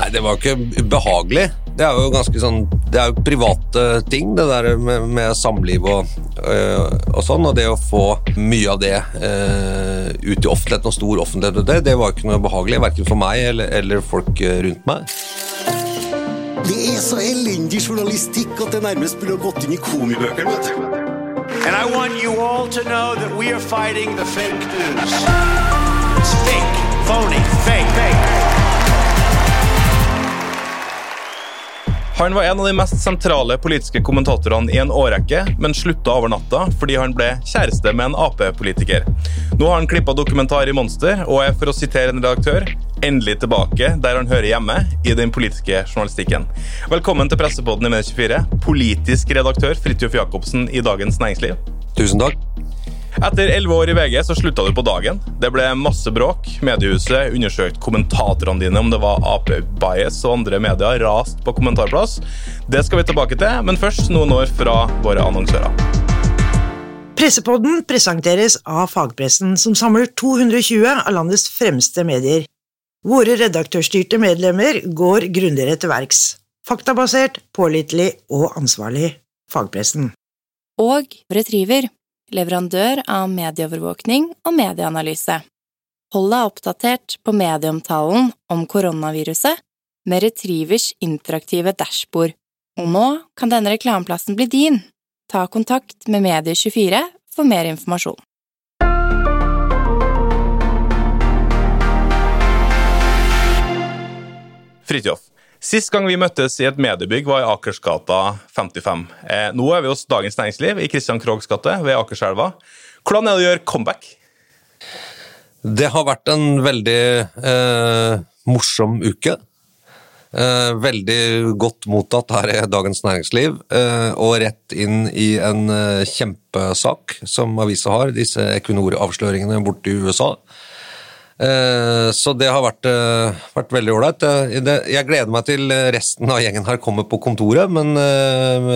Nei, det var ikke ubehagelig. Det er jo ganske sånn Det er jo private ting, det der med, med samliv og, øh, og sånn. Og det å få mye av det øh, ut i offentligheten og stor offentlighet, det, det var ikke noe behagelig. Verken for meg eller, eller folk øh, rundt meg. Det er så elendig journalistikk at det nærmest burde ha gått inn i komibøkene. vet du. And I want you all to know that we are fighting the fake news. It's fake, phony, fake, fake. Han var en av de mest sentrale politiske kommentatorene i en årrekke, men slutta over natta fordi han ble kjæreste med en Ap-politiker. Nå har han klippa dokumentar i Monster og er, for å sitere en redaktør, endelig tilbake der han hører hjemme, i den politiske journalistikken. Velkommen til pressepodden i Medie24, politisk redaktør Fridtjof Jacobsen i Dagens Næringsliv. Tusen takk. Etter elleve år i VG så slutta du på dagen. Det ble masse bråk. Mediehuset undersøkte kommentatorene dine om det var Ap-bias, og andre medier rast på kommentarplass. Det skal vi tilbake til, men først noen år fra våre annonsører. Pressepodden presenteres av fagpressen, som samler 220 av landets fremste medier. Våre redaktørstyrte medlemmer går grundigere til verks. Faktabasert, pålitelig og ansvarlig. Fagpressen. og Retriever, leverandør av medieovervåkning og medieanalyse. Hold deg oppdatert på medieomtalen om koronaviruset med Retrievers interaktive dashbord. Og nå kan denne reklameplassen bli din. Ta kontakt med Medie24 for mer informasjon. Fridtjof, sist gang vi møttes i et mediebygg var i Akersgata 55. Eh, nå er vi hos Dagens Næringsliv i Kristian Krogs gate ved Akerselva. Hvordan er det å gjøre comeback? Det har vært en veldig eh, morsom uke. Eh, veldig godt mottatt her i Dagens Næringsliv, eh, og rett inn i en eh, kjempesak som avisa har, disse Equinor-avsløringene borte i USA. Eh, Så det har vært, eh, vært veldig ålreit. Eh, Jeg gleder meg til resten av gjengen her kommer på kontoret, men,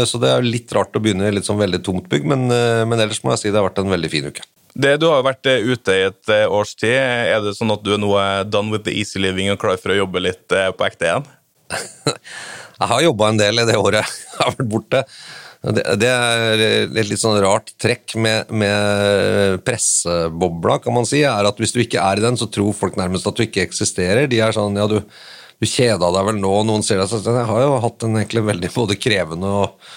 så det er litt rart å begynne i litt sånn veldig tomt bygg, men, men ellers må jeg si det har vært en veldig fin uke. Det, du har jo vært ute i et års tid. Er det sånn at du er nå er done with the easy living og klar for å jobbe litt på ekte igjen? Jeg har jobba en del i det året jeg har vært borte. Det, det er et litt sånn rart trekk med, med pressebobla, kan man si, er at hvis du ikke er i den, så tror folk nærmest at du ikke eksisterer. De er sånn ja, du, du kjeda deg vel nå, noen ser deg sånn Jeg har jo hatt en egentlig veldig både krevende og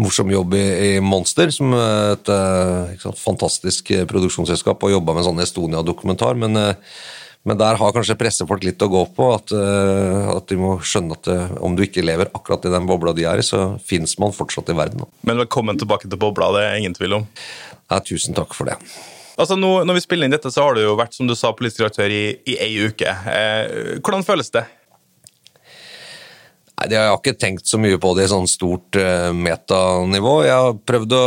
morsom jobb i, i Monster, som et eh, sant, fantastisk produksjonsselskap, og jobba med en sånn Estonia-dokumentar. men eh, men der har kanskje pressefolk litt å gå på, at, eh, at de må skjønne at eh, om du ikke lever akkurat i den bobla de er i, så fins man fortsatt i verden. Men velkommen tilbake til bobla, det er ingen tvil om. Ja, tusen takk for det. Altså, nå, når vi spiller inn dette, så har du jo vært som du sa, politisk redaktør i, i ei uke. Eh, hvordan føles det? Nei, Jeg har ikke tenkt så mye på det i sånn stort eh, metanivå. Jeg har prøvd å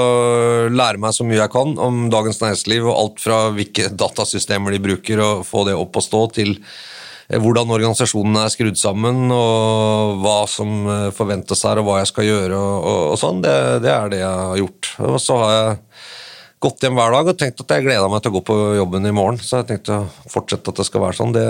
lære meg så mye jeg kan om Dagens Næringsliv, og alt fra hvilke datasystemer de bruker, og få det opp å stå, til eh, hvordan organisasjonen er skrudd sammen, og hva som eh, forventes her, og hva jeg skal gjøre, og, og, og sånn. Det, det er det jeg har gjort. Og så har jeg gått hjem hver dag og tenkt at jeg gleda meg til å gå på jobben i morgen, så jeg tenkte å fortsette at det skal være sånn. Det,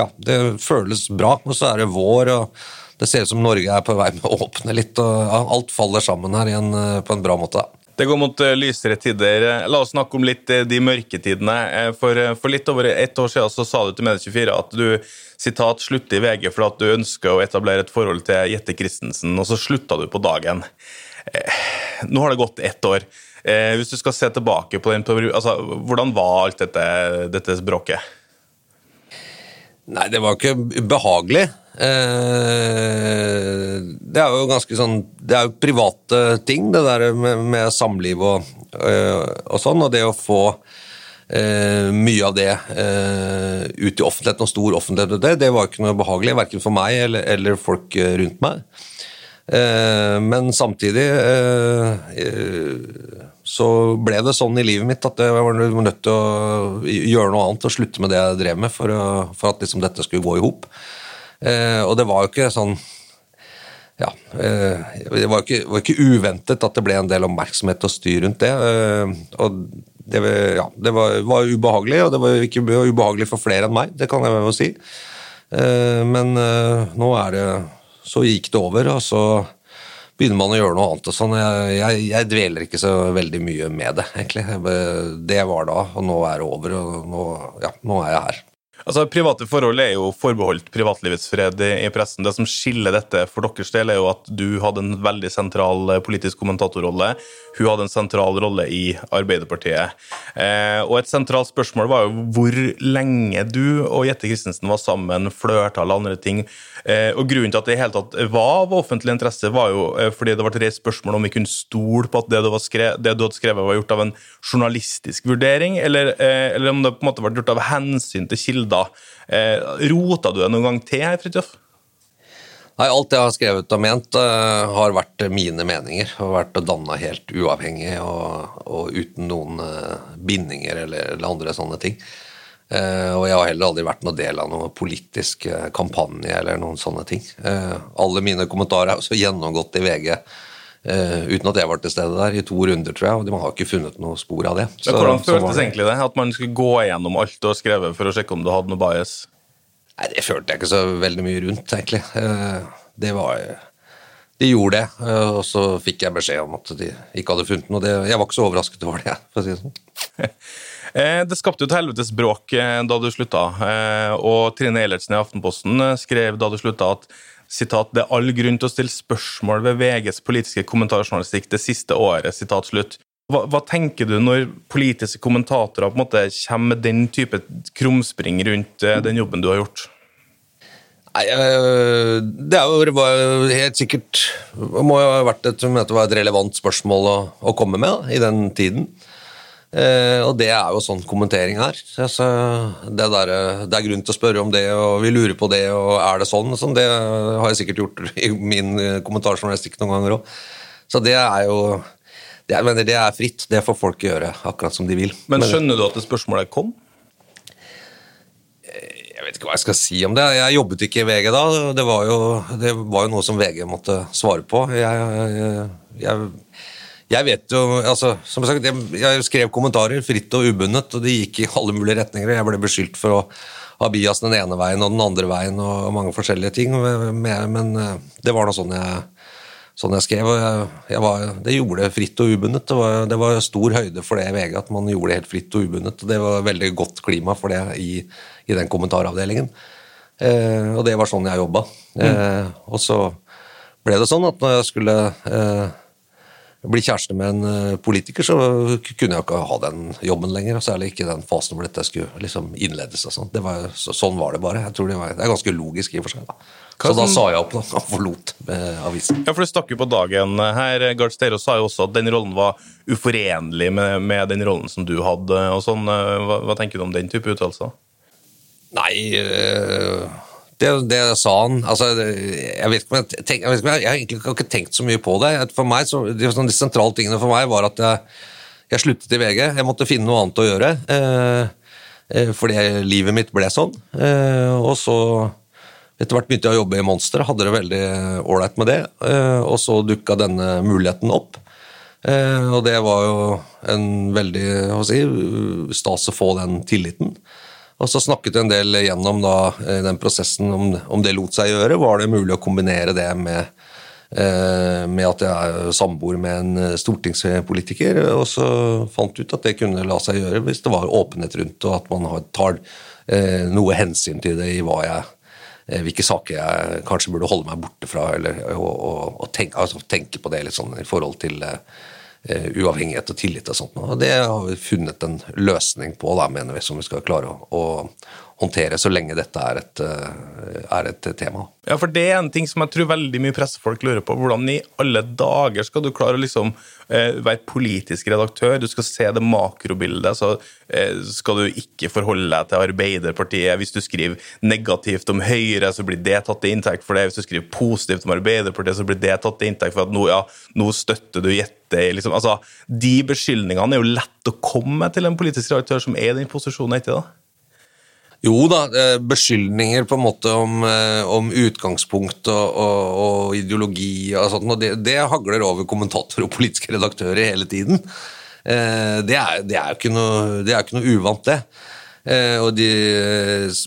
ja, det føles bra, og så er det vår, og det ser ut som Norge er på vei med å åpne litt, og alt faller sammen her igjen eh, på en bra måte. Det går mot eh, lysere tider. La oss snakke om litt eh, de mørketidene. tidene. For, for litt over ett år siden så sa du til Medie24 at du sitat, slutter i VG fordi at du ønsker å etablere et forhold til Jette Christensen, og så slutta du på dagen. Nå har det gått ett år. Hvis du skal se tilbake på den, altså, hvordan var alt dette, dette bråket? Nei, det var ikke ubehagelig. Eh, det er jo ganske sånn Det er jo private ting, det der med, med samliv og, eh, og sånn, og det å få eh, mye av det eh, ut i offentligheten og stor offentlighet, det, det var ikke noe behagelig, verken for meg eller, eller folk eh, rundt meg. Eh, men samtidig så ble det sånn i livet mitt at jeg var nødt til å gjøre noe annet og slutte med det jeg drev med for, å, for at liksom dette skulle gå i hop. Eh, og det var jo ikke sånn ja, eh, det var ikke, var ikke uventet at det ble en del oppmerksomhet og styr rundt det. eh, og det, ja, det var, var ubehagelig, og det var ikke ubehagelig for flere enn meg, det kan jeg jo si. Men nå er det Så gikk det over, og så begynner man å gjøre noe annet. og sånn. Jeg, jeg, jeg dveler ikke så veldig mye med det, egentlig. Det var da, og nå er det over, og nå, ja, nå er jeg her. Altså, Private forhold er jo forbeholdt privatlivets fred i pressen. Det som skiller dette for deres del, er jo at du hadde en veldig sentral eh, politisk kommentatorrolle. Hun hadde en sentral rolle i Arbeiderpartiet. Eh, og et sentralt spørsmål var jo hvor lenge du og Jette Christensen var sammen, flørta eller andre ting. Eh, og Grunnen til at det i hele tatt var av offentlig interesse, var jo eh, fordi det ble reist spørsmål om vi kunne stole på at det du, var skre det du hadde skrevet, var gjort av en journalistisk vurdering, eller, eh, eller om det på en måte ble gjort av hensyn til kilder. Eh, rota du deg noen gang til her, Fridtjof? Nei, alt jeg har skrevet og ment, uh, har vært mine meninger. Har vært danna helt uavhengig og, og uten noen uh, bindinger eller, eller andre sånne ting. Uh, og jeg har heller aldri vært noen del av noen politisk kampanje eller noen sånne ting. Alle mine kommentarer er også gjennomgått i VG. Eh, uten at jeg var til stede der, i to runder, tror jeg, og de har ikke funnet noe spor av det. Men Så- hvordan føltes det- egentlig det? At man skulle gå igjennom alt du har skrevet for å sjekke om du hadde noe bias? Nei, det følte jeg ikke så veldig mye rundt, egentlig. Eh, Det var De gjorde det, eh, og så fikk jeg beskjed om at de ikke hadde funnet noe. Det, jeg var ikke så overrasket over det, for å si det sånn. Det skapte jo et helvetes bråk da du slutta, og Trine Eilertsen i Aftenposten skrev da du slutta at sitat, det er all grunn til å stille spørsmål ved VGs politiske kommentarjournalistikk det siste året. sitat slutt. Hva, hva tenker du når politiske kommentatorer på en måte kommer med den type krumspring rundt eh, den jobben du har gjort? Nei, eh, det er jo helt sikkert må jo ha vært et, et relevant spørsmål å, å komme med da, i den tiden. Eh, og det er jo sånn kommentering her. Altså, det, der, eh, det er grunn til å spørre om det, og vi lurer på det, og er det sånn? sånn det har jeg sikkert gjort i min eh, kommentarjournalistikk noen ganger òg. Så det er jo det, Jeg mener, det er fritt. Det får folk gjøre akkurat som de vil. Men skjønner du at det spørsmålet kom? Jeg vet ikke hva jeg skal si om det. Jeg jobbet ikke i VG da. Det var jo, det var jo noe som VG måtte svare på. Jeg, jeg, jeg vet jo altså, Som sagt, jeg, jeg skrev kommentarer fritt og ubundet, og de gikk i alle mulige retninger. Jeg ble beskyldt for å ha bias den ene veien og den andre veien og mange forskjellige ting, men men det var nå sånn jeg sånn jeg skrev. og jeg, jeg var, Det gjorde det fritt og ubundet. Det var, det var stor høyde for det i VG, at man gjorde det helt fritt og ubundet. og Det var veldig godt klima for det i, i den kommentaravdelingen. Eh, og det var sånn jeg jobba. Eh, og så ble det sånn at når jeg skulle eh, bli kjæreste med en eh, politiker, så kunne jeg ikke ha den jobben lenger. og Særlig ikke den fasen hvor dette skulle liksom innledes. og sånn. Det var, så, sånn var det bare. Jeg tror det, var, det er ganske logisk i og for seg. da. Så da sa jeg opp da, og forlot eh, avisen. Ja, for Det stakk jo på dagen her. Gard Steiro sa jo også at den rollen var uforenlig med, med den rollen som du hadde. og sånn. Hva, hva tenker du om den type uttalelser? Nei eh, det, det sa han altså, Jeg vet ikke jeg, tenk, jeg, vet ikke jeg, jeg har egentlig ikke tenkt så mye på det. For meg, så, de, sånn, de sentrale tingene for meg var at jeg, jeg sluttet i VG. Jeg måtte finne noe annet å gjøre. Eh, eh, fordi livet mitt ble sånn. Eh, og så etter hvert begynte jeg å jobbe i Monster, hadde det veldig ålreit med det. Eh, og så dukka denne muligheten opp. Eh, og det var jo en veldig si, stas å få den tilliten. Og så snakket vi en del gjennom da, eh, den prosessen om, om det lot seg gjøre. Var det mulig å kombinere det med, eh, med at jeg er samboer med en eh, stortingspolitiker? Og så fant vi ut at det kunne la seg gjøre hvis det var åpenhet rundt, og at man tar noe hensyn til det i hva jeg hvilke saker jeg kanskje burde holde meg borte fra, eller og, og, og tenke, altså, tenke på det litt sånn i forhold til uavhengighet og tillit og sånt. Og det har vi funnet en løsning på, da, mener vi, som vi skal klare å håndtere så lenge dette er et, eh, er et tema. Ja, for Det er en ting som jeg tror veldig mye pressefolk lurer på. Hvordan i alle dager skal du klare å liksom, eh, være politisk redaktør? Du skal se det makrobildet. så eh, Skal du ikke forholde deg til Arbeiderpartiet. Hvis du skriver negativt om Høyre, så blir det tatt til inntekt for det. Hvis du skriver positivt om Arbeiderpartiet, så blir det tatt til inntekt for at nå, ja, nå støtter du Jette. Liksom. Altså, de beskyldningene er jo lett å komme med til en politisk redaktør som er i den posisjonen. etter det? Jo da, eh, beskyldninger på en måte om, eh, om utgangspunkt og, og, og ideologi og sånt, og det, det hagler over kommentatorer og politiske redaktører hele tiden. Eh, Det er, det er jo ikke noe, det er ikke noe uvant, det. De,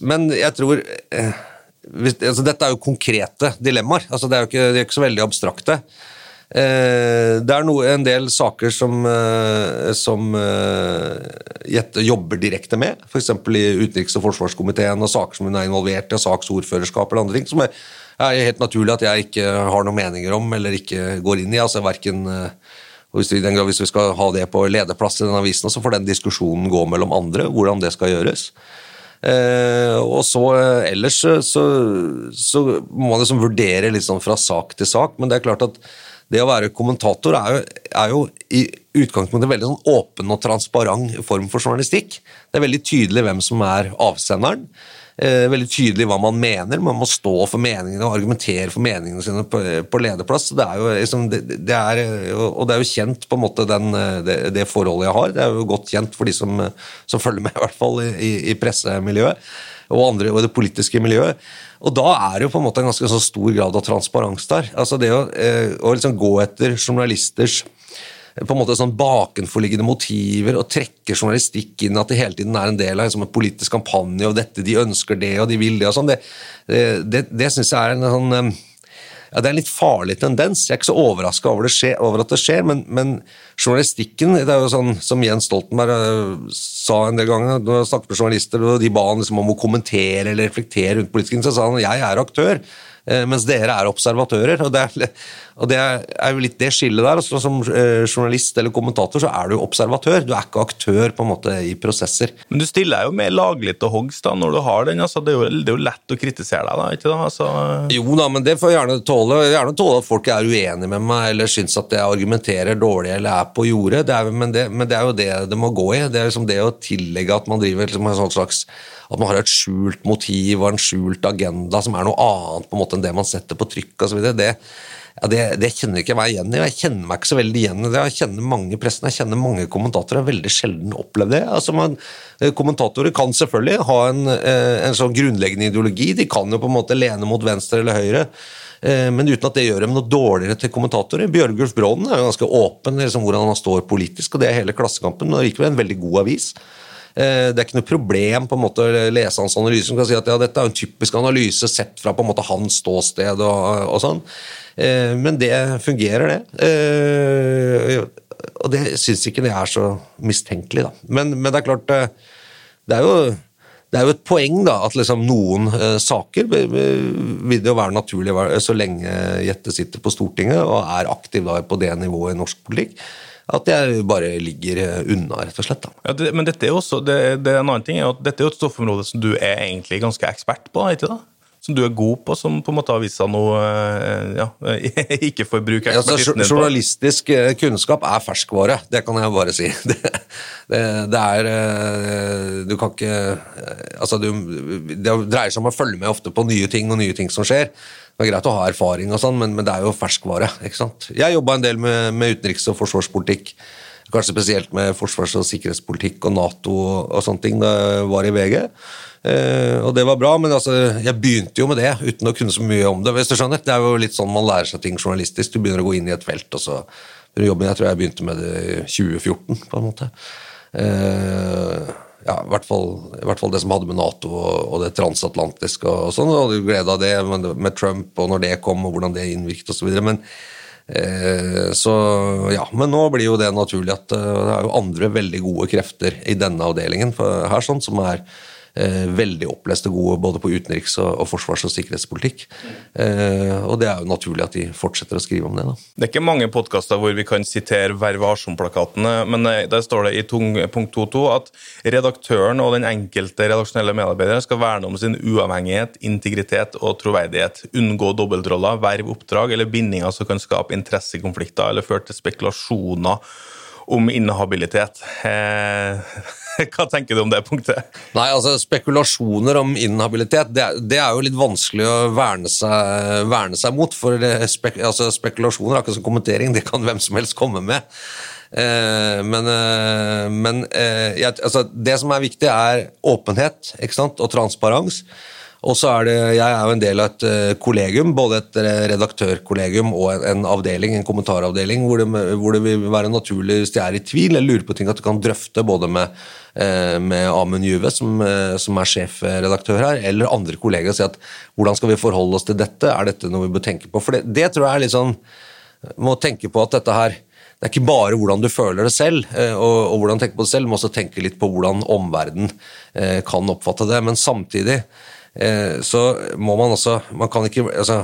men jeg tror hvis, altså Dette er jo konkrete dilemmaer. altså Det er jo ikke, de er ikke så veldig abstrakte. Eh, det er noe, en del saker som, eh, som eh, Jette jobber direkte med, f.eks. i utenriks- og forsvarskomiteen, og saker som hun er involvert i, og saksordførerskap eller andre ting, som er, er helt naturlig at jeg ikke har noen meninger om eller ikke går inn i. altså hverken og hvis vi, hvis vi skal ha det på lederplass i den avisen, så får den diskusjonen gå mellom andre, hvordan det skal gjøres. Eh, og så ellers så, så, må man liksom vurdere litt sånn fra sak til sak, men det er klart at det å være kommentator er jo, er jo i utgangspunktet veldig sånn åpen og transparent form for journalistikk. Det er veldig tydelig hvem som er avsenderen. Eh, veldig tydelig hva man mener. Man må stå for meningene og argumentere for meningene sine på, på lederplass. Det er jo, liksom, det, det er, og det er jo kjent, på en måte, den, det, det, forholdet jeg har. Det er jo godt kjent for de som, som følger med, i hvert fall i, i pressemiljøet og, andre, og det politiske miljøet. Og da er det jo på en måte en ganske stor grad av transparens der. Altså det å, eh, å liksom gå etter journalisters på en måte sånn bakenforliggende motiver og trekke journalistikk inn at det hele tiden er en del av liksom, en politisk kampanje og dette, de ønsker det og de vil det og sånn, det, det, det, det syns jeg er en sånn eh, ja, Det er en litt farlig tendens. Jeg er ikke så overraska over, over, at det skjer, men, men, journalistikken det er jo sånn som Jens Stoltenberg uh, sa en del ganger når jeg snakket med journalister, og de ba han liksom om å kommentere eller reflektere rundt politikken, så sa han jeg er aktør. Eh, mens dere er observatører. og Det er, og det er jo litt det skillet der. Altså, som eh, journalist eller kommentator så er du observatør, du er ikke aktør på en måte i prosesser. Men du stiller jo mer laglig til hoggs da, når du har den. Altså, det, er jo, det, er jo, lett å kritisere deg, da? ikke da? Altså... Jo da, men det får jeg gjerne tåle. Gjerne tåle at folk er uenige med meg eller syns at jeg argumenterer dårlig eller er på jordet. Men, men, det er jo det det må gå i. Det er liksom det å tillegge at man driver liksom en sånn slags at man har et skjult motiv og en skjult agenda som er noe annet på en måte enn det man setter på trykk osv. Det, ja, det, det kjenner ikke meg igjen i. Jeg kjenner meg ikke så veldig igjen i det. Jeg kjenner mange pressen, jeg kjenner mange kommentatorer. Jeg har veldig sjelden opplevd det. Altså, man, eh, kommentatorer kan selvfølgelig ha en, eh, en, sånn grunnleggende ideologi. De kan jo på en måte lene mot venstre eller høyre. Eh, men uten at det gjør dem noe dårligere til kommentatorer. Bjørgulf Brånen er jo ganske åpen liksom, hvordan han står politisk, og det er hele Klassekampen. Og likevel en veldig god avis. Eh, det er ikke noe problem på en måte å lese hans analyse som kan si at ja, dette er en typisk analyse sett fra på en måte hans ståsted og, og sånn. Eh, men det fungerer, det. Eh, og det syns ikke det er så mistenkelig, da. Men, men det er klart, det er jo det er jo et poeng da, at liksom noen saker vil det jo være naturlig så lenge Jette sitter på Stortinget og er aktiv da, på det nivået i norsk politikk at jeg bare ligger eh, unna, rett og slett. Ja, det, men dette er også, det, det, er en annen ting er at dette er jo et stoffområde som du er egentlig ganske ekspert på, ikke da? Som du er god på, som på en måte har vist seg noe eh, ja, ikke får bruke ekspertisen din? Journalistisk eh, kunnskap er ferskvare, det kan jeg bare si. Det, det, det er Du kan ikke Altså, du, det dreier seg om å følge med ofte på nye ting og nye ting som skjer. Det er greit å ha erfaring, og sånn, men, men, det er jo ferskvare. ikke sant? Jeg jobba en del med, med, utenriks- og forsvarspolitikk. Kanskje spesielt med forsvars- og sikkerhetspolitikk og Nato og, og sånne ting da jeg var i VG. Eh, og det var bra, men altså, jeg begynte jo med det uten å kunne så mye om det. hvis du skjønner. Det er jo litt sånn man lærer seg ting journalistisk. Du begynner å gå inn i et felt, og så jobben, Jeg tror jeg begynte med det i 2014, på en måte. Eh, ja, i hvert, fall, i hvert, fall, det som hadde med Nato og, og det transatlantiske og, og sånn. Og du glede det med, med, Trump og når det kom, og hvordan det innvirket osv. Men eh, så ja, men nå blir jo det naturlig at uh, det er jo andre veldig gode krefter i denne avdelingen for, her sånn, som er eh, veldig og gode både på utenriks- og forsvars- og sikkerhetspolitikk. Eh, og det er jo naturlig at de fortsetter å skrive om det. da. Det er ikke mange podkaster hvor vi kan sitere Vær varsom-plakatene, men eh, der står det i punkt 2.2 at redaktøren og den enkelte redaksjonelle medarbeider skal verne om sin uavhengighet, integritet og troverdighet. Unngå dobbeltroller, verv, oppdrag eller bindinger som kan skape interessekonflikter eller føre til spekulasjoner om inhabilitet. Eh, hva tenker du om det punktet? Nei, altså Spekulasjoner om inhabilitet det, det er jo litt vanskelig å verne seg, verne seg mot. For spek, altså, spekulasjoner, akkurat som kommentering, det kan hvem som helst komme med. Eh, men, eh, men eh, jeg, altså, det som er viktig, er åpenhet og transparens. Og så er det, Jeg er jo en del av et eh, kollegium, både et eh, redaktørkollegium og en, en avdeling, en kommentaravdeling, hvor det, hvor det, vil være naturlig, hvis de er i tvil eller lurer på ting, at du kan drøfte både med, eh, med Amund Juve, som, som, er sjefredaktør her, eller andre kolleger, og si at hvordan skal vi forholde oss til dette, er dette noe vi bør tenke på? For det, det tror jeg er litt sånn Må tenke på at dette her det er ikke bare hvordan du føler det selv, og, og hvordan du tenker på det selv, må også tenke litt på hvordan omverdenen kan oppfatte det. Men samtidig så må man også Man kan ikke altså,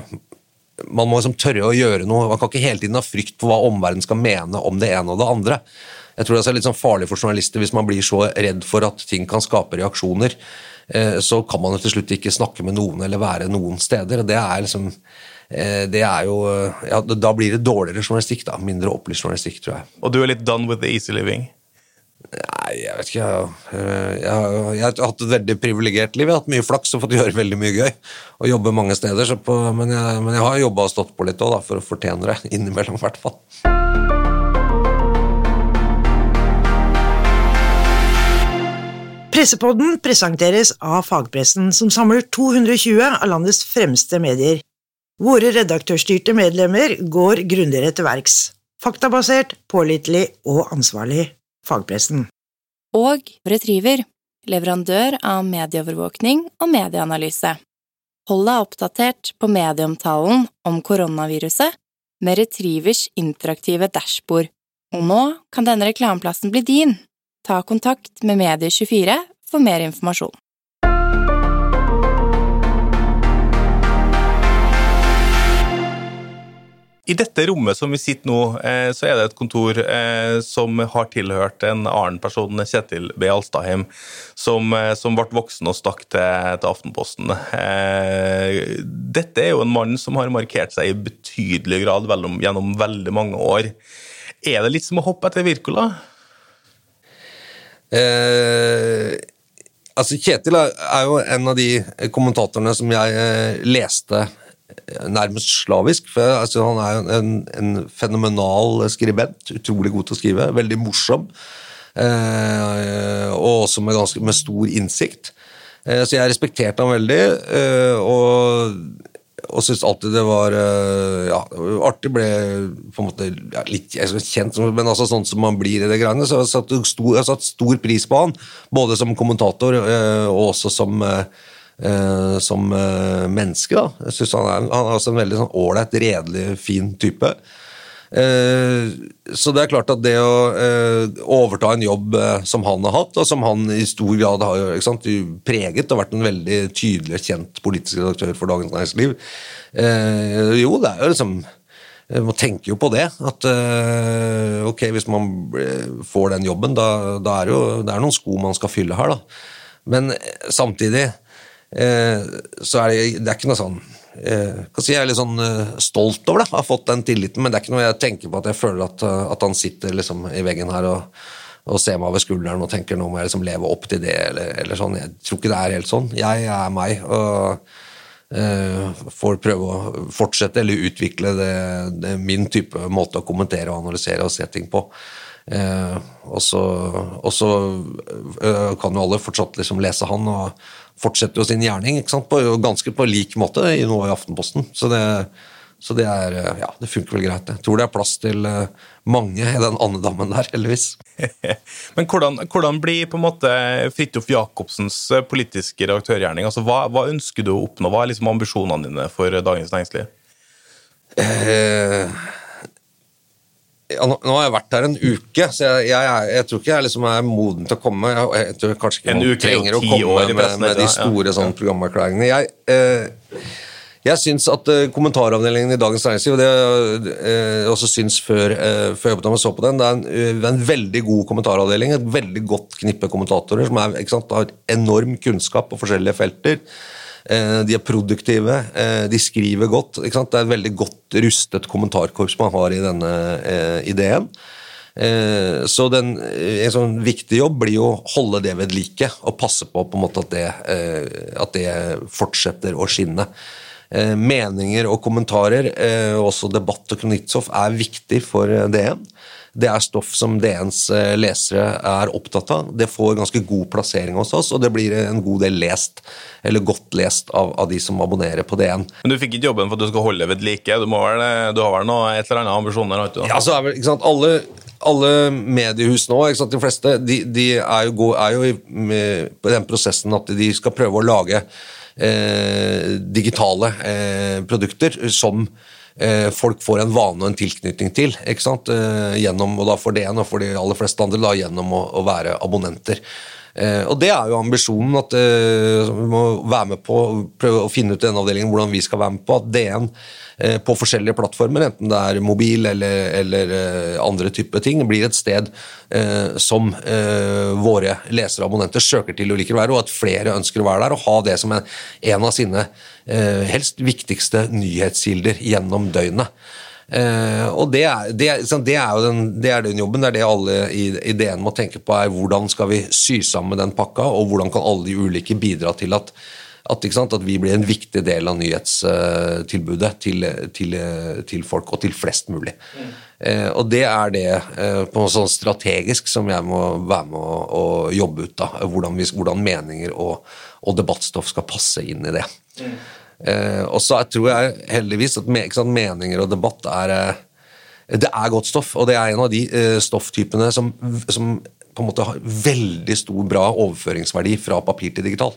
man må liksom tørre å gjøre noe. Man kan ikke hele tiden ha frykt på hva omverdenen skal mene om det ene og det andre. Jeg tror det er litt sånn farlig for journalister hvis man blir så redd for at ting kan skape reaksjoner. Eh, så kan man til slutt ikke snakke med noen eller være noen steder. Det er liksom eh, det er jo ja, Da blir det dårligere journalistikk. da, Mindre opplyst journalistikk, tror jeg. Og du er litt done with the easy living? Nei, jeg vet ikke. Jeg, jeg, jeg har hatt et veldig privilegert liv. Jeg har hatt mye flaks og fått gjøre veldig mye gøy. Og jobbe mange steder. På, men, jeg, men, jeg, har jobba og stått på litt òg, for å fortjene det. Innimellom, i hvert fall. Pressepodden presenteres av fagpressen, som samler 220 av landets fremste medier. Våre redaktørstyrte medlemmer går grundigere til verks. Faktabasert, pålitelig og ansvarlig fagpressen. Og Retriever, leverandør av medieovervåkning og medieanalyse. Hold deg oppdatert på medieomtalen om koronaviruset med Retrievers interaktive dashbord. Og nå kan denne reklameplassen bli din. Ta kontakt med Medie24 for mer informasjon. I dette rommet som vi sitter nå, eh, så er det et kontor eh, som har tilhørt en annen person, Kjetil B. Alstadheim, som, eh, som ble voksen og stakk til, til, Aftenposten. Dette er jo en mann som har markert seg i betydelig grad gjennom veldig mange år. Er det litt som å hoppe etter Wirkola? Eh, altså Kjetil er jo en av de kommentatorene som jeg leste nærmest slavisk. for altså, Han er en, en, fenomenal skribent, utrolig god til å skrive, veldig morsom. Eh, og også med, ganske, med stor innsikt. Eh, så jeg respekterte han veldig, eh, og, og syntes alltid det var eh, ja, artig. Ble på en måte ja, litt kjent, men altså sånn som man blir i det greiene. Så jeg har satt, satt stor pris på han, både som kommentator eh, og også som eh, som eh, menneske. da. Jeg synes Han er, han er også en veldig sånn redelig, fin type. Eh, så det er klart at det å eh, overta en jobb eh, som han har hatt, og som han i stor grad har sant, preget og vært en veldig tydelig kjent politisk redaktør for Dagens Næringsliv eh, Jo, det er jo liksom man tenker jo på det. At ok, hvis man får den jobben, da, da er jo det er noen sko man skal fylle her, da. Men samtidig Eh, så er det, det er ikke noe sånn eh, Jeg er litt sånn eh, stolt over det, har fått den tilliten, men det er ikke noe jeg tenker på at jeg føler at, at han sitter liksom i veggen her og, og, ser meg over skulderen og tenker nå må jeg liksom leve opp til det, eller, eller, sånn. Jeg tror ikke det er helt sånn. Jeg er meg. og får prøve å fortsette eller utvikle det, det min type måte å kommentere og analysere og se ting på. Eh, og så, eh, kan jo alle fortsatt liksom lese han og fortsette jo sin gjerning på, ganske på lik måte i noe i Aftenposten. Så det, så det, er, eh, ja, det funker vel greit. Jeg tror det er plass til eh, mange i den andedammen der, heldigvis. Men hvordan, hvordan, blir på en måte Fridtjof Jacobsens politiske redaktørgjerning? Altså, hva, hva, ønsker du å oppnå? Hva er liksom ambisjonene dine for Dagens Næringsliv? Eh, ja, nå, nå, har jeg vært her en uke, så jeg, jeg, jeg tror ikke jeg liksom er moden til å komme. Jeg, jeg tror kanskje ikke man trenger å komme med, med, de store ja. sånn, programerklæringene. Jeg, eh, jeg syns at eh, kommentaravdelingen i Dagens Næringsliv, og det eh, også syns før, eh, før jeg så på den, det er, en, er, en, veldig god kommentaravdeling. Et veldig godt knippe kommentatorer som er, sant, har enorm kunnskap på forskjellige felter. Eh, de er produktive, eh, de skriver godt. Det er et veldig godt rustet kommentarkorps man har i denne eh, ideen. Så den, en sånn viktig jobb blir jo å holde det ved like og passe på, på at, det, at, det, fortsetter å skinne. Meninger og kommentarer, også debatt og kronikkstoff, er viktig for DN. Det er stoff som DNs eh, lesere er opptatt av. Det får ganske god plassering hos oss, og det blir en god del lest, eller godt lest, av, av de som abonnerer på DN. Men du fikk ikke jobben for at du skal holde ved like? Du, må vel, du har vel noe, et eller annet ambisjoner? Ja, så vel, ikke sant, alle, alle mediehus nå, sant, de fleste, de, de er jo, er jo i, den prosessen at de skal prøve å lage eh, digitale eh, produkter som eh, folk får en vane og en tilknytning til. Eh, gjennom, og da for det og for de aller fleste andre da, gjennom å, å være abonnenter. Eh, og Det er jo ambisjonen, at eh, vi må være med på prøve å finne ut i denne avdelingen hvordan vi skal være med på at DN eh, på forskjellige plattformer, enten det er mobil eller, eller andre typer ting, blir et sted som våre lesere og abonnenter søker til og liker å være, og at flere ønsker å være der og ha det som en, av sine helst viktigste nyhetskilder gjennom døgnet. Eh, og det er, det, det er, jo den, det er den jobben, det er det alle i, i må tenke på, er hvordan skal vi sy sammen den pakka, og hvordan kan alle de ulike bidra til at, at, sant, at vi blir en viktig del av nyhetstilbudet til, til, til folk, og til flest mulig. Mm. Og det er det eh, på noe sånn strategisk som jeg må være med å, å jobbe ut av. Hvordan, hvordan meninger og, og, debattstoff skal passe inn i det. Mm. Eh, og så tror jeg heldigvis at sant, meninger og debatt er eh, Det er godt stoff, og det er en av de eh, stofftypene som, som, på en måte har veldig stor, bra overføringsverdi fra papir til digital.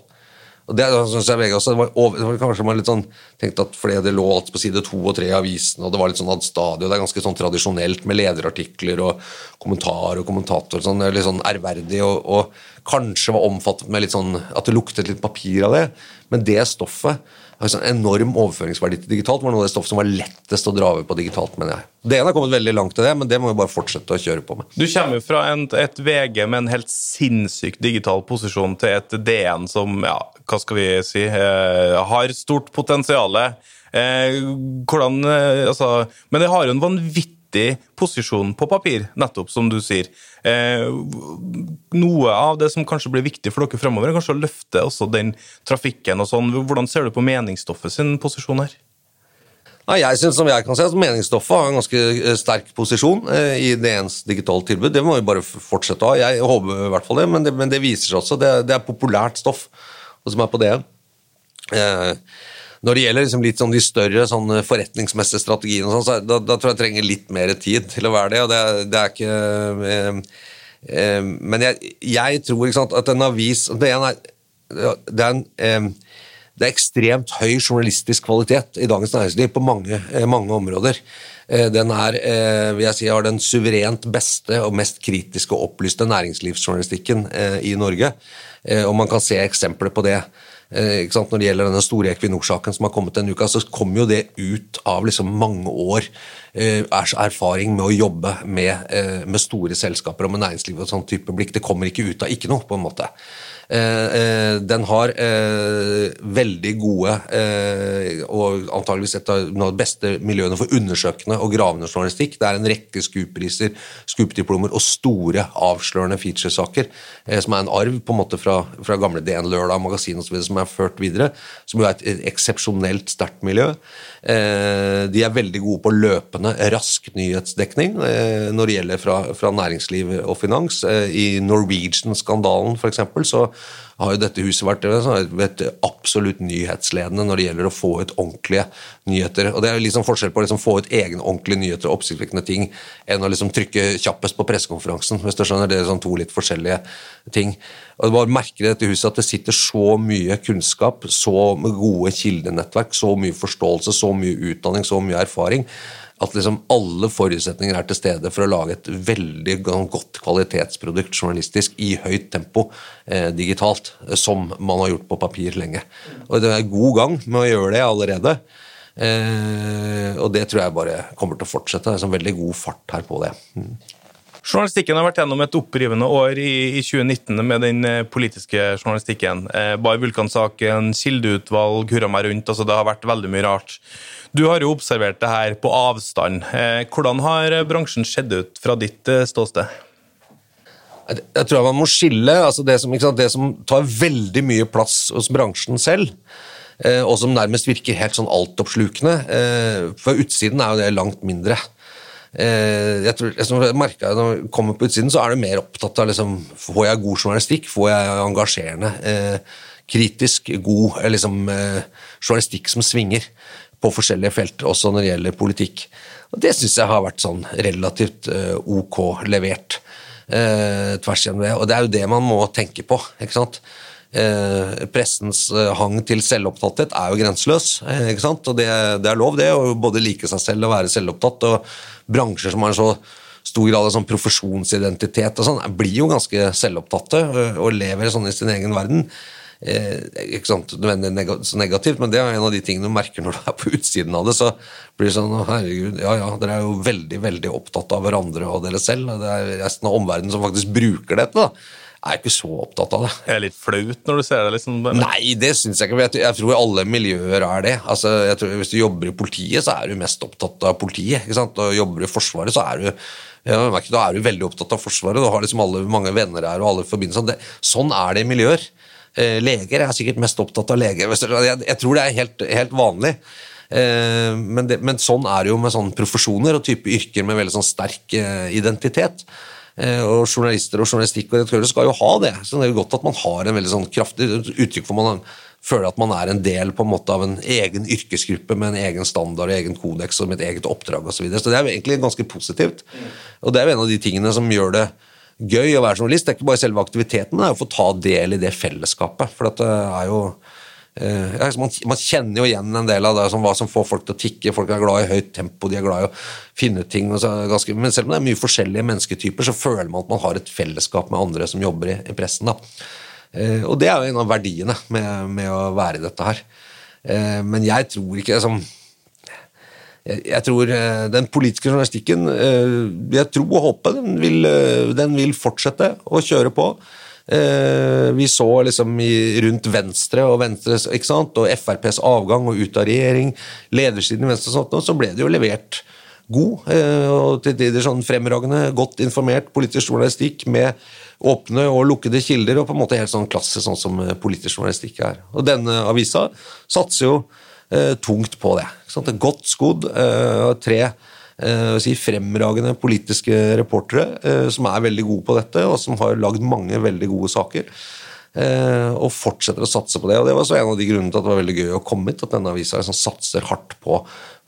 Og det, synes jeg VG det var, over, det var kanskje man litt sånn, tenkte at Fordi det lå alt på side to og tre i avisen, og det var litt sånn ad stadio, det er ganske sånn tradisjonelt med lederartikler og kommentar og kommentator, sånn, litt sånn ærverdig, og, og kanskje var omfattet med litt sånn at det luktet litt papir av det. Men det stoffet har sånn enorm overføringsverdi til digitalt. var noe av det stoffet som var lettest å dra over på digitalt, mener jeg. DN har kommet veldig langt til det, men det må vi bare fortsette å kjøre på med. Du kommer jo fra en, et VG med en helt sinnssykt digital posisjon til et DN som, ja, hva skal vi si, eh, har stort potensial. Eh, hvordan eh, Altså Men det har jo en vanvittig posisjon på papir, nettopp som du sier. Eh, noe av det som kanskje blir viktig for dere fremover, er kanskje å løfte også den trafikken og sånn. Hvordan ser du på meningsstoffet sin posisjon her? Nei, jeg synes, som jeg kan se, at Meningsstoffet har en ganske eh, sterk posisjon eh, i DNs digitale tilbud. Det må vi bare fortsette å ha. Jeg håper i hvert fall det, men det, men det viser seg også. Det, det er populært stoff som er på DN. Eh, når det gjelder liksom litt sånn de større sånn forretningsmessige strategiene, sånn, så da, da, tror jeg jeg trenger litt mer tid til å være det. og det, det er ikke... Eh, eh, men jeg, jeg tror sant, at en avis Det er, det er, en, eh, det er ekstremt høy journalistisk kvalitet i Dagens Næringsliv på mange, eh, mange områder. Eh, den er, vil jeg si, har den suverent beste og mest kritiske og opplyste næringslivsjournalistikken i Norge. Og man kan se eksempler på det. Eh, Når det gjelder denne store Equinor-saken som har kommet denne uka, så kommer jo det ut av liksom mange år eh, erfaring med å jobbe med, eh, med store selskaper og med næringsliv og sånn type blikk. Det kommer ikke ut av ikke noe, på en måte. Den har veldig gode og antageligvis et av de beste miljøene for undersøkende og gravende journalistikk. Det er en rekke SKUP-priser, SKUP-diplomer og store avslørende featuresaker som er en arv på en måte fra, fra gamle DN Lørdag, magasin osv. som er ført videre, som jo er et eksepsjonelt sterkt miljø. De er veldig gode på løpende, rask nyhetsdekning når det gjelder fra, fra næringsliv og finans. I Norwegian-skandalen f.eks. så har jo dette huset vært vet, absolutt nyhetsledende når det gjelder å få ut ordentlige nyheter. Og Det er liksom forskjell på å liksom få ut egne ordentlige nyheter og oppsiktsvekkende ting enn å liksom trykke kjappest på pressekonferansen. hvis du skjønner, Det er sånn to litt forskjellige ting. Og det bare merker i dette huset at det sitter så mye kunnskap, så gode kildenettverk, så mye forståelse, så mye utdanning, så mye erfaring at liksom alle forutsetninger er til stede for å lage et veldig godt kvalitetsprodukt journalistisk i høyt tempo eh, digitalt, som man har gjort på papir lenge. Og Det er god gang med å gjøre det allerede. Eh, og det tror jeg bare kommer til å fortsette. Det er en veldig god fart her på det. Mm. Journalistikken har vært gjennom et opprivende år i, i 2019 med den eh, politiske journalistikken. Eh, Bar Vulkan-saken, kildeutvalg, hurra meg rundt. altså Det har vært veldig mye rart. Du har jo observert det her på avstand. Eh, hvordan har bransjen sett ut fra ditt eh, ståsted? Jeg tror man må skille altså det, som, sant, det som tar veldig mye plass hos bransjen selv eh, og som nærmest virker helt sånn altoppslukende. For utsiden er jo det langt mindre. jeg tror, jeg som jeg merket Når jeg kommer på utsiden, så er du mer opptatt av liksom, Får jeg god journalistikk? Får jeg engasjerende, kritisk, god liksom, journalistikk som svinger på forskjellige felt, også når det gjelder politikk? Og Det syns jeg har vært sånn relativt eh, ok levert eh, tvers gjennom det. Og det er jo det man må tenke på. ikke sant? Eh, pressens eh, hang til selvopptatthet er jo grenseløs. Eh, ikke sant? Og det, det er lov, det, å både like seg selv og være selvopptatt. Og bransjer som har en så stor grad av sånn profesjonsidentitet og sånn, blir jo ganske selvopptatte og, lever sånn i sin egen verden. Eh, ikke sant, så negativt, men det er en av de tingene du merker når du er på utsiden av det. Så blir det sånn herregud, ja ja, dere er jo veldig veldig opptatt av hverandre og dere selv. Det er resten av omverdenen som faktisk bruker dette. da er ikke så opptatt av det. Er det litt flaut når du ser det? liksom? Nei, det syns jeg ikke. Jeg, tror alle miljøer er det. Altså, jeg tror Hvis du jobber i politiet, så er du mest opptatt av politiet. ikke sant? Og jobber i Forsvaret, så er du ja, da er du veldig opptatt av Forsvaret. Du har liksom alle, mange venner her og alle forbindelser. Sånn er det i miljøer. Eh, leger er sikkert mest opptatt av leger. Jeg, jeg tror det er helt, helt vanlig. Eh, men, det, men, sånn er det jo med sånne profesjoner og type yrker med veldig sånn sterk eh, identitet. Og journalister og journalistikk og redaktører skal jo ha det. Så det er jo godt at man har en veldig sånn kraftig uttrykk for man føler at man er en del på en måte av en egen yrkesgruppe med en egen standard egen kodeks og med et eget oppdrag osv. Så, videre. så det er jo egentlig ganske positivt. Og det er jo en av de tingene som gjør det gøy å være journalist. Det er ikke bare selve aktiviteten, det er å få ta del i det fellesskapet. For det er jo eh, man, man, kjenner jo igjen en del av det som, hva som får folk til å tikke. Folk er glad i høyt tempo, de er glad i å finne ut ting. Ganske, men selv om det er mye forskjellige mennesketyper, så føler man at man har et fellesskap med andre som jobber i, i pressen. Eh, og det er jo en av verdiene med, med å være i dette her. Eh, men jeg tror ikke som jeg, jeg tror Den politiske journalistikken Jeg tror og håper den vil, den vil fortsette å kjøre på. Eh, vi så liksom rundt Venstre og Venstre, ikke sant? og FrPs avgang og ut av regjering, ledersiden i Venstre og sånt, og så ble det jo levert god eh, og til tider sånn fremragende, godt informert politisk journalistikk med åpne og lukkede kilder, og på en måte helt sånn klasse, sånn som eh, politisk journalistikk er. Og denne avisa satser jo eh, tungt på det. Godt skodd, eh, tre Eh, si, fremragende politiske reportere eh, som er veldig gode på dette, og som har lagd mange veldig gode saker. Og fortsetter å satse på det. og Det var en av de grunnene til at det var veldig gøy å komme hit. At denne avisa liksom satser hardt på,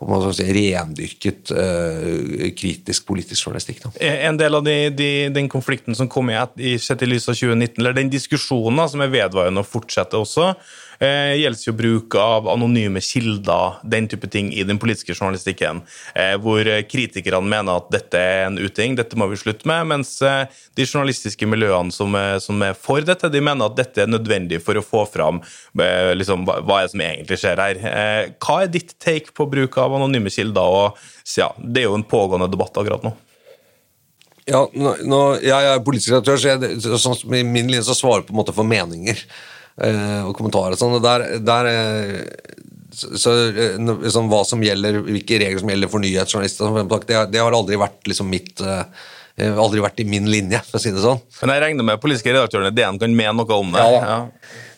på si, rendyrket uh, kritisk politisk journalistikk. Da. En del av de, de, den konflikten som kom i, i sett i lys av 2019, eller den diskusjonen som er vedvarende og fortsetter også, eh, gjelder jo bruk av anonyme kilder, den type ting, i den politiske journalistikken. Eh, hvor kritikerne mener at dette er en uting, dette må vi slutte med. Mens eh, de journalistiske miljøene som er, som er, for dette, de mener at dette er nødvendig for å få fram eh, liksom, hva, hva er som egentlig skjer her. Eh, hva er ditt take på bruk av anonyme kilder? Og, ja, det er jo en pågående debatt akkurat nå. Ja, nå, jeg er politisk redaktør, så jeg, så, så, min linje så svarer på en måte for meninger. Eh, og kommentarer og sånn. Der, der eh, så, liksom, Hva som gjelder, hvilke regler som gjelder for nyhetsjournalister, det, det har aldri vært liksom mitt aldri vært i min linje, for å si det sånn. Men jeg regner med politiske redaktørene DN kan mene noe om det? Ja, ja.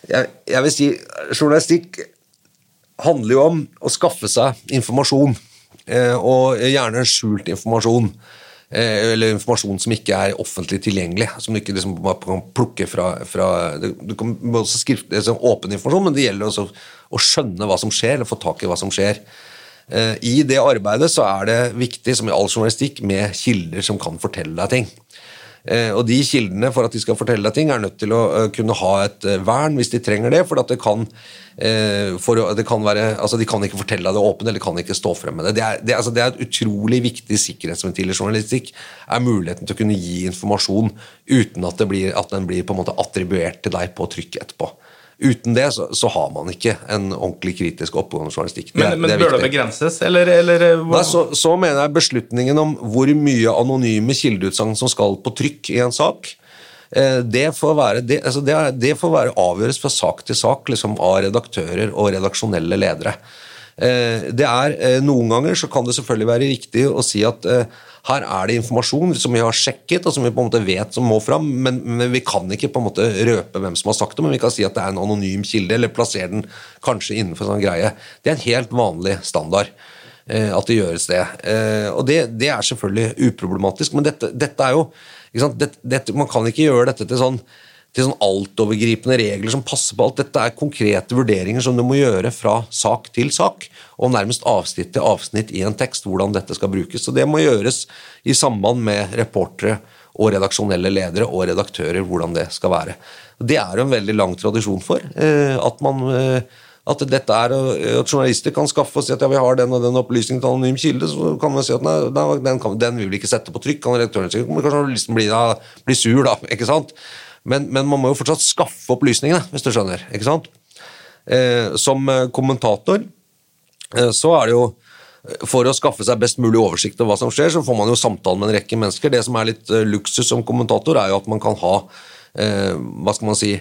Jeg, jeg, vil si journalistikk handler jo om å skaffe seg informasjon, og gjerne skjult informasjon. Eh, eller informasjon som ikke er offentlig tilgjengelig. Som du ikke liksom kan plukke fra, fra Du kan også skrive liksom åpen informasjon, men det gjelder også å skjønne hva som skjer, eller få tak i hva som skjer. Eh, I det arbeidet så er det viktig, som i all journalistikk, med kilder som kan fortelle deg ting. Eh, og de kildene for at de skal fortelle deg ting, er nødt til å eh, kunne ha et eh, vern hvis de trenger det. For, det kan, for det kan være, altså de kan ikke fortelle deg det åpent, eller kan ikke stå frem med det. Det er, det, altså det er et utrolig viktig sikkerhetsventil i journalistikk. er Muligheten til å kunne gi informasjon uten at, blir, at den blir på en måte attribuert til deg på trykk etterpå. Uten det så, så, har man ikke en ordentlig kritisk oppgående journalistikk. Men, men det bør det begrenses, eller, eller eh, Nei, så, så, mener jeg beslutningen om hvor mye anonyme kildeutsagn som skal på trykk i en sak, eh, det får være, det, altså det, det får være avgjøres fra sak til sak liksom, av redaktører og redaksjonelle ledere. Eh, det er, Noen ganger så kan det selvfølgelig være riktig å si at her er det informasjon som vi har sjekket, og som vi på en måte vet som må fram, men, men, vi kan ikke på en måte røpe hvem som har sagt det, men vi kan si at det er en anonym kilde, eller plassere den kanskje innenfor en sånn greie. Det er en helt vanlig standard. eh, at det gjøres det. Eh, og det, det er selvfølgelig uproblematisk, men dette, dette er jo? Dette, dette, Man kan ikke gjøre dette til sånn til sånn altovergripende regler som passer på alt. Dette er konkrete vurderinger som du må gjøre fra sak til sak, og nærmest avsnitt til avsnitt i en tekst, hvordan dette skal brukes. Så det må gjøres i samband med reportere og redaksjonelle ledere og redaktører, hvordan det skal være. Det er jo en veldig lang tradisjon for eh, at man eh, at dette er at journalister kan skaffe og si at ja, vi har den og den opplysningen til anonym kilde, så kan man si at nei, den, kan, den vil vi ikke sette på trykk. Kan redaktøren si kanskje journalisten blir, da, blir sur, da. ikke sant? Men, men, man må jo fortsatt skaffe opplysningene, hvis du skjønner. ikke sant? Eh, som eh, kommentator eh, så er det jo for å skaffe seg best mulig oversikt over hva som skjer, så får man jo samtale med en rekke mennesker. Det som er litt eh, luksus som kommentator, er jo at man kan ha eh, hva skal man si,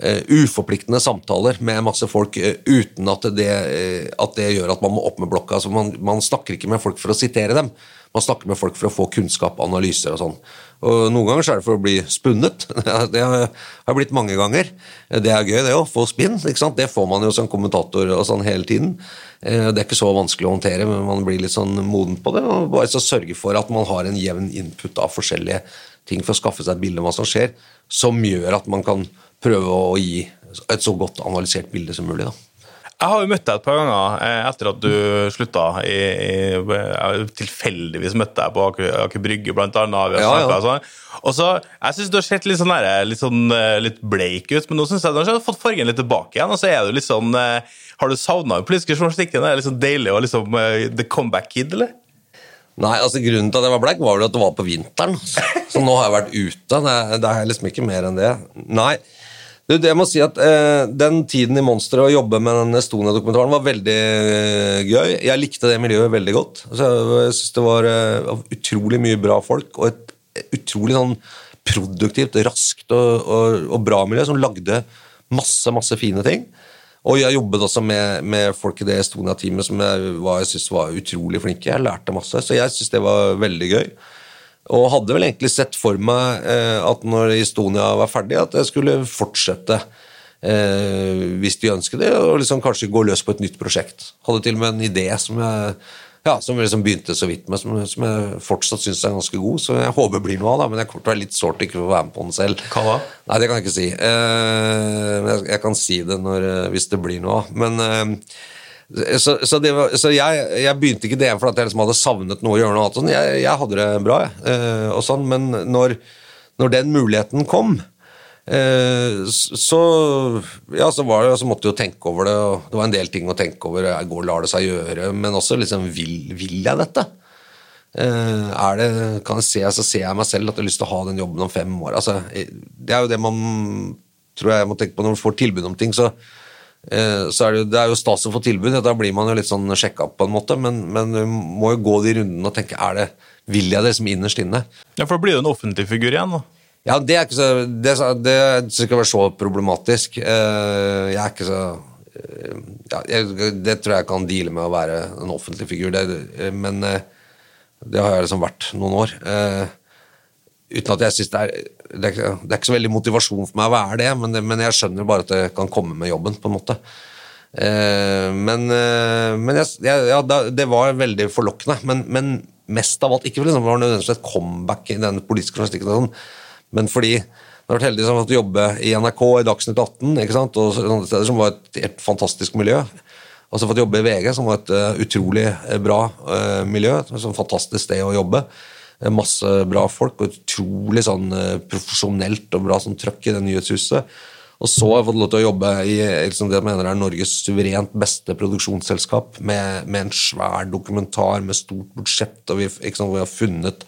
uforpliktende samtaler med masse folk uten at det, at det, gjør at man må opp med blokka. Altså man, man, snakker ikke med folk for å sitere dem, man snakker med folk for å få kunnskap, analyser og sånn. Og Noen ganger så er det for å bli spunnet. Det har blitt mange ganger. Det er gøy, det å få spinn. ikke sant? Det får man jo som kommentator og sånn hele tiden. Det er ikke så vanskelig å håndtere, men man blir litt sånn moden på det. og Bare så sørge for at man har en jevn input av forskjellige ting for å skaffe seg et bilde av hva som skjer, som gjør at man kan prøve å gi et så godt analysert bilde som mulig. da. Jeg har jo møtt deg et par ganger eh, etter at du slutta. I, i, jeg tilfeldigvis møtte deg på Aker Brygge, blant annet. Ja, ja. Sånn. Og så, Jeg syns du har sett litt sånn, der, litt, sånn, eh, litt bleik ut, men nå syns jeg du har fått fargen litt tilbake igjen. og så er du litt sånn, eh, Har du savna den politiske journalistikken? Det er litt sånn deilig og liksom the comeback kid, eller? Nei, altså Grunnen til at jeg var bleik, var vel at det var på vinteren. Så nå har jeg vært ute. Det, det er liksom ikke mer enn det. Nei, du, jeg må si at eh, Den tiden i Monster å jobbe med den Estonia-dokumentaren var veldig eh, gøy. Jeg likte det miljøet veldig godt. Altså, jeg synes Det var eh, utrolig mye bra folk og et utrolig sånn produktivt, raskt og, og, og bra miljø som lagde masse, masse fine ting. Og jeg jobbet også med, med folk i det Estonia-teamet som jeg, jeg synes var utrolig flinke. Jeg lærte masse, så jeg syns det var veldig gøy. Og hadde vel egentlig sett for meg eh, at når Estonia var ferdig, at jeg skulle fortsette. Eh, hvis de ønsket det, og liksom kanskje gå løs på et nytt prosjekt. Hadde til og med en idé som jeg ja, som liksom begynte så vidt med, som, som jeg fortsatt syns er ganske god. Så jeg håper det blir noe av det, men jeg kommer til å være litt sårt ikke å være med på den selv. Hva da? Nei, det kan jeg ikke si. Eh, jeg, jeg, kan si det når, hvis det blir noe av. Men eh, så, så, var, så jeg, jeg, begynte ikke det fordi jeg liksom hadde savnet noe å gjøre noe annet. Sånn. Jeg, jeg, hadde det bra, jeg. Eh, sånn, men når, når, den muligheten kom, eh, så, ja, så, det, så måtte jeg jo tenke over det. og Det var en del ting å tenke over. Jeg går, lar det seg gjøre? Men også liksom Vil, vil jeg dette? Eh, er det, kan jeg se, så ser jeg meg selv at jeg har lyst til å ha den jobben om fem år. Altså, det er jo det man tror jeg må tenke på når man får tilbud om ting. så så er det, det, er jo stas å få tilbud, da blir man jo litt sånn sjekka på en måte, men, men du må jo gå de rundene og tenke er det, vil jeg det som innerst inne? Ja, For da blir du en offentlig figur igjen, da? Ja, det er ikke så Det, det skal ikke være så problematisk. Eh, jeg er ikke så eh, ja, jeg, Det tror jeg kan deale med å være en offentlig figur, det, men det har jeg liksom vært noen år. Uten at jeg synes det er det er, ikke så veldig motivasjon for meg å være det, men, men jeg skjønner bare at det kan komme med jobben, på en måte. Eh, men, eh, men jeg, ja, det var veldig forlokkende. Men, men, mest av alt Ikke det var nødvendigvis et comeback i den politiske journalistikken, men fordi jeg har vært heldig som har fått jobbe i NRK, i Dagsnytt 18 ikke sant? og sånne steder som var et helt fantastisk miljø. Og så fått jobbe i VG, som var et uh, utrolig bra miljø. Et sånn fantastisk sted å jobbe masse bra folk, og utrolig sånn eh, profesjonelt og bra sånn trøkk i det nyhetshuset. Og så har jeg fått lov til å jobbe i liksom det jeg mener er Norges suverent beste produksjonsselskap, med, med en svær dokumentar med stort budsjett, og vi, liksom, hvor vi har funnet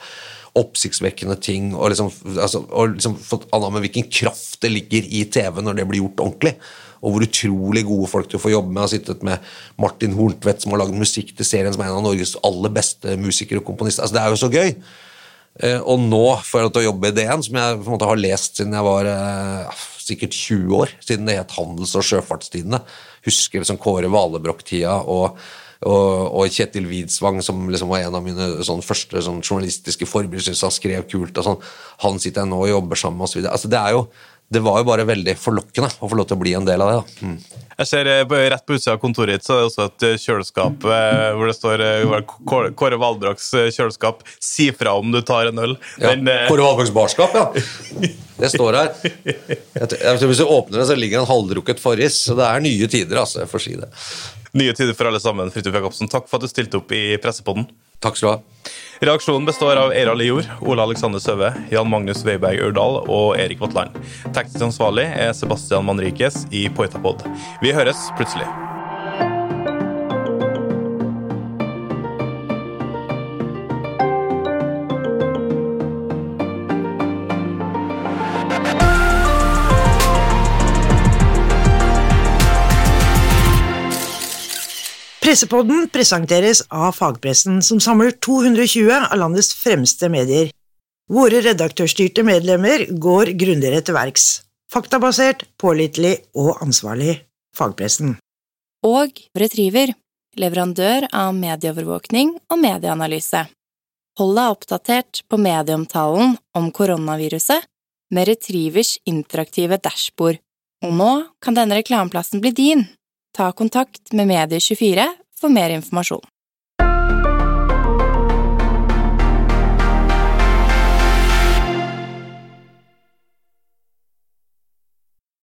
oppsiktsvekkende ting, og liksom, altså, og liksom fått anna med hvilken kraft det ligger i TV når det blir gjort ordentlig og hvor utrolig gode folk du får jobbe med. Jeg har sittet med Martin Horntvedt, som har lagd musikk til serien, som er en av Norges aller beste musikere og komponister. Altså, det er jo så gøy. Eh, og nå får jeg til å jobbe i DN, som jeg på en måte har lest siden jeg var eh, sikkert 20 år, siden det het Handels- og sjøfartstidene. Husker liksom Kåre Valebrokk-tida og, og, og, Kjetil Widsvang, som liksom var en av mine sånn, første sånn, journalistiske forbilder, syntes han skrev kult. og sånn. Han sitter jeg nå og jobber sammen med, osv. Altså, det er jo det var jo bare veldig forlokkende å få lov til å bli en del av det. Mm. Jeg ser eh, Rett på utsida av kontoret ditt så er det også et eh, kjøleskap eh, hvor det står Kåre- Valdraks Valbraks kjøleskap. Si fra om du tar en øl. Ja. Men, Kåre Valdraks barskap, ja. Det står her. Jeg tror Hvis du åpner det, så ligger det en halvdrukket Farris. Så det er nye tider, altså. Jeg får si det. Nye tider for alle sammen. Fridtjof Jacobsen, takk for at du stilte opp i Pressepodden. Takk skal du ha. Reaksjonen består av Eira Lior, Ole Alexander Søve, Jan Magnus Weiberg Aurdal og Erik Vatland. Teknisk ansvarlig er Sebastian Manrikes i Poitapod. Vi høres plutselig. Pressepodden presenteres av fagpressen, som samler 220 av landets fremste medier. Våre redaktørstyrte medlemmer går grundigere til verks. Faktabasert, pålitelig og ansvarlig. Fagpressen. Og Retriever, leverandør av medieovervåkning og medieanalyse. Hold deg oppdatert på medieomtalen om koronaviruset med Retrievers interaktive dashbord. Og nå kan denne reklameplassen bli din. Ta kontakt med Medie24 for mer informasjon.